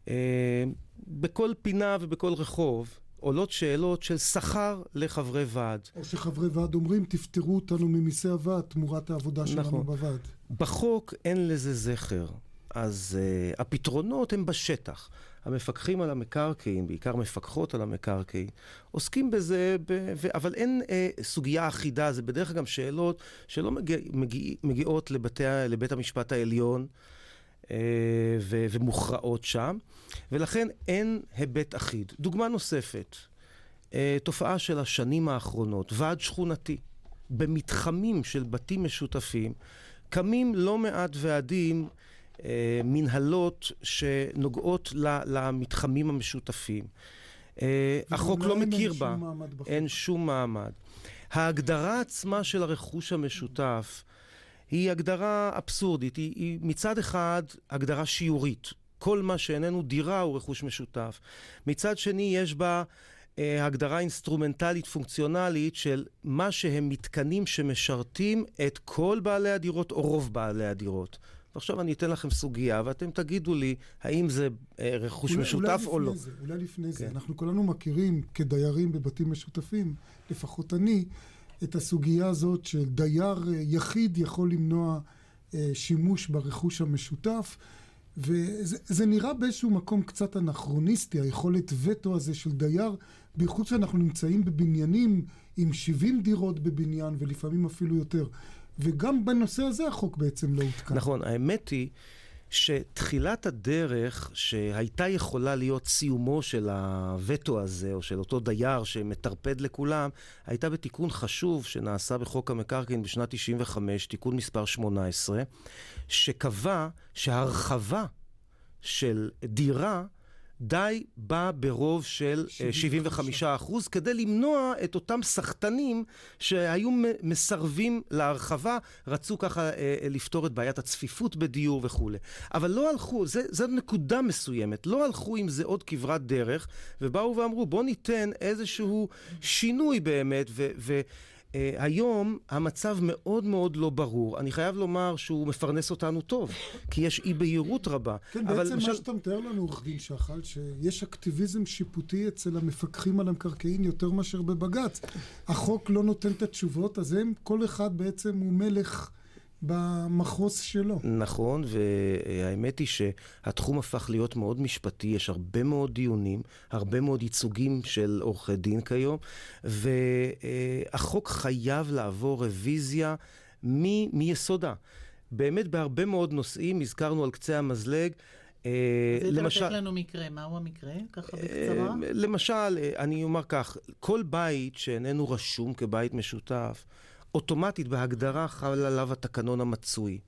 אה, בכל פינה ובכל רחוב, עולות שאלות של שכר לחברי ועד. או שחברי ועד אומרים, תפטרו אותנו ממיסי הוועד תמורת העבודה שלנו נכון. בוועד. בחוק אין לזה זכר. אז uh, הפתרונות הם בשטח. המפקחים על המקרקעין, בעיקר מפקחות על המקרקעין, עוסקים בזה, ב... ו... אבל אין uh, סוגיה אחידה, זה בדרך כלל גם שאלות שלא מגיע, מגיע, מגיעות לבתי, לבית המשפט העליון. uh, ו... ומוכרעות שם, ולכן אין היבט אחיד. דוגמה נוספת, uh, תופעה של השנים האחרונות, ועד שכונתי, במתחמים של בתים משותפים, קמים לא מעט ועדים אה, מנהלות שנוגעות למתחמים המשותפים. אה, החוק לא מכיר בה, אין שום מעמד. ההגדרה עצמה של הרכוש המשותף היא הגדרה אבסורדית, היא, היא מצד אחד הגדרה שיורית. כל מה שאיננו דירה הוא רכוש משותף. מצד שני יש בה אה, הגדרה אינסטרומנטלית פונקציונלית של מה שהם מתקנים שמשרתים את כל בעלי הדירות או רוב בעלי הדירות. ועכשיו אני אתן לכם סוגיה, ואתם תגידו לי האם זה אה, רכוש אולי, משותף אולי או לא. זה, אולי לפני כן. זה. אנחנו כולנו מכירים כדיירים בבתים משותפים, לפחות אני, את הסוגיה הזאת שדייר אה, יחיד יכול למנוע אה, שימוש ברכוש המשותף. וזה נראה באיזשהו מקום קצת אנכרוניסטי, היכולת וטו הזה של דייר, בייחוד שאנחנו נמצאים בבניינים עם 70 דירות בבניין ולפעמים אפילו יותר. וגם בנושא הזה החוק בעצם לא הותקן. נכון, האמת היא שתחילת הדרך שהייתה יכולה להיות סיומו של הווטו הזה, או של אותו דייר שמטרפד לכולם, הייתה בתיקון חשוב שנעשה בחוק המקרקעין בשנת 95, תיקון מספר 18, שקבע שהרחבה של דירה די בא ברוב של 75 אה, אחוז, כדי למנוע את אותם סחטנים שהיו מסרבים להרחבה, רצו ככה אה, אה, לפתור את בעיית הצפיפות בדיור וכולי. אבל לא הלכו, זה, זו נקודה מסוימת, לא הלכו עם זה עוד כברת דרך, ובאו ואמרו בואו ניתן איזשהו שינוי באמת, ו... ו Uh, היום המצב מאוד מאוד לא ברור. אני חייב לומר שהוא מפרנס אותנו טוב, כי יש אי בהירות רבה. כן, אבל בעצם למשל... מה שאתה מתאר לנו, עורך דין שחל, שיש אקטיביזם שיפוטי אצל המפקחים על המקרקעין יותר מאשר בבג"ץ. החוק לא נותן את התשובות, אז הם, כל אחד בעצם הוא מלך... במחוז שלו. נכון, והאמת היא שהתחום הפך להיות מאוד משפטי, יש הרבה מאוד דיונים, הרבה מאוד ייצוגים של עורכי דין כיום, והחוק חייב לעבור רוויזיה מ- מיסודה. באמת בהרבה מאוד נושאים, הזכרנו על קצה המזלג, אה, למשל... לתת לנו מקרה, מהו המקרה? ככה בקצרה. אה, למשל, אה, אני אומר כך, כל בית שאיננו רשום כבית משותף, אוטומטית בהגדרה חל עליו התקנון המצוי.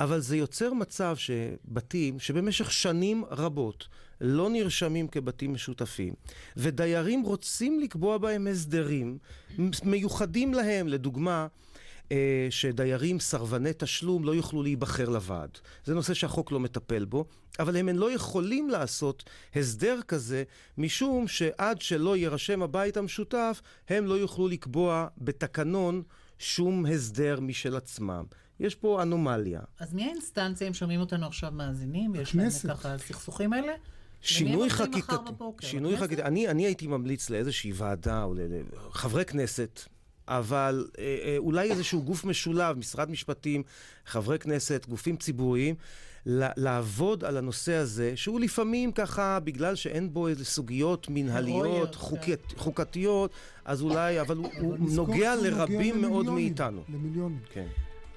אבל זה יוצר מצב שבתים שבמשך שנים רבות לא נרשמים כבתים משותפים, ודיירים רוצים לקבוע בהם הסדרים מיוחדים להם, לדוגמה, אה, שדיירים סרבני תשלום לא יוכלו להיבחר לוועד. זה נושא שהחוק לא מטפל בו, אבל הם לא יכולים לעשות הסדר כזה, משום שעד שלא יירשם הבית המשותף, הם לא יוכלו לקבוע בתקנון שום הסדר משל עצמם. יש פה אנומליה. אז מי האינסטנציה, אם שומעים אותנו עכשיו מאזינים? יש להם ככה סכסוכים האלה? שינוי חקיקתי, שינוי חקיקתי, אני, אני הייתי ממליץ לאיזושהי ועדה או לחברי כנסת, אבל אה, אה, אולי איזשהו גוף משולב, משרד משפטים, חברי כנסת, גופים ציבוריים, לעבוד על הנושא הזה, שהוא לפעמים ככה, בגלל שאין בו איזה סוגיות מנהליות, חוקית, כן. חוקתיות, אז אולי, אבל הוא, הוא נוגע לרבים מאוד מאיתנו. למיליונים. כן.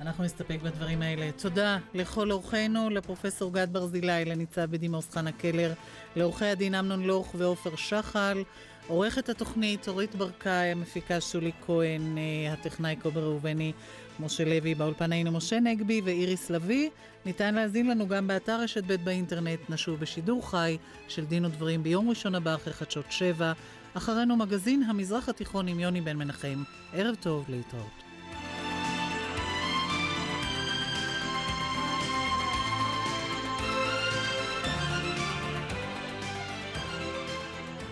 אנחנו נסתפק בדברים האלה. תודה לכל אורחינו, לפרופסור גד ברזילי, לניצב בדימוס חנה קלר, לעורכי הדין אמנון לוך ועופר שחל. עורכת התוכנית אורית ברקאי, המפיקה שולי כהן, אה, הטכנאי קובר ראובני, משה לוי, באולפן היינו משה נגבי ואיריס לביא. ניתן להזין לנו גם באתר רשת ב' באינטרנט, נשוב בשידור חי של דין ודברים ביום ראשון הבא אחרי חדשות שבע. אחרינו מגזין המזרח התיכון עם יוני בן מנחם. ערב טוב, להתראות.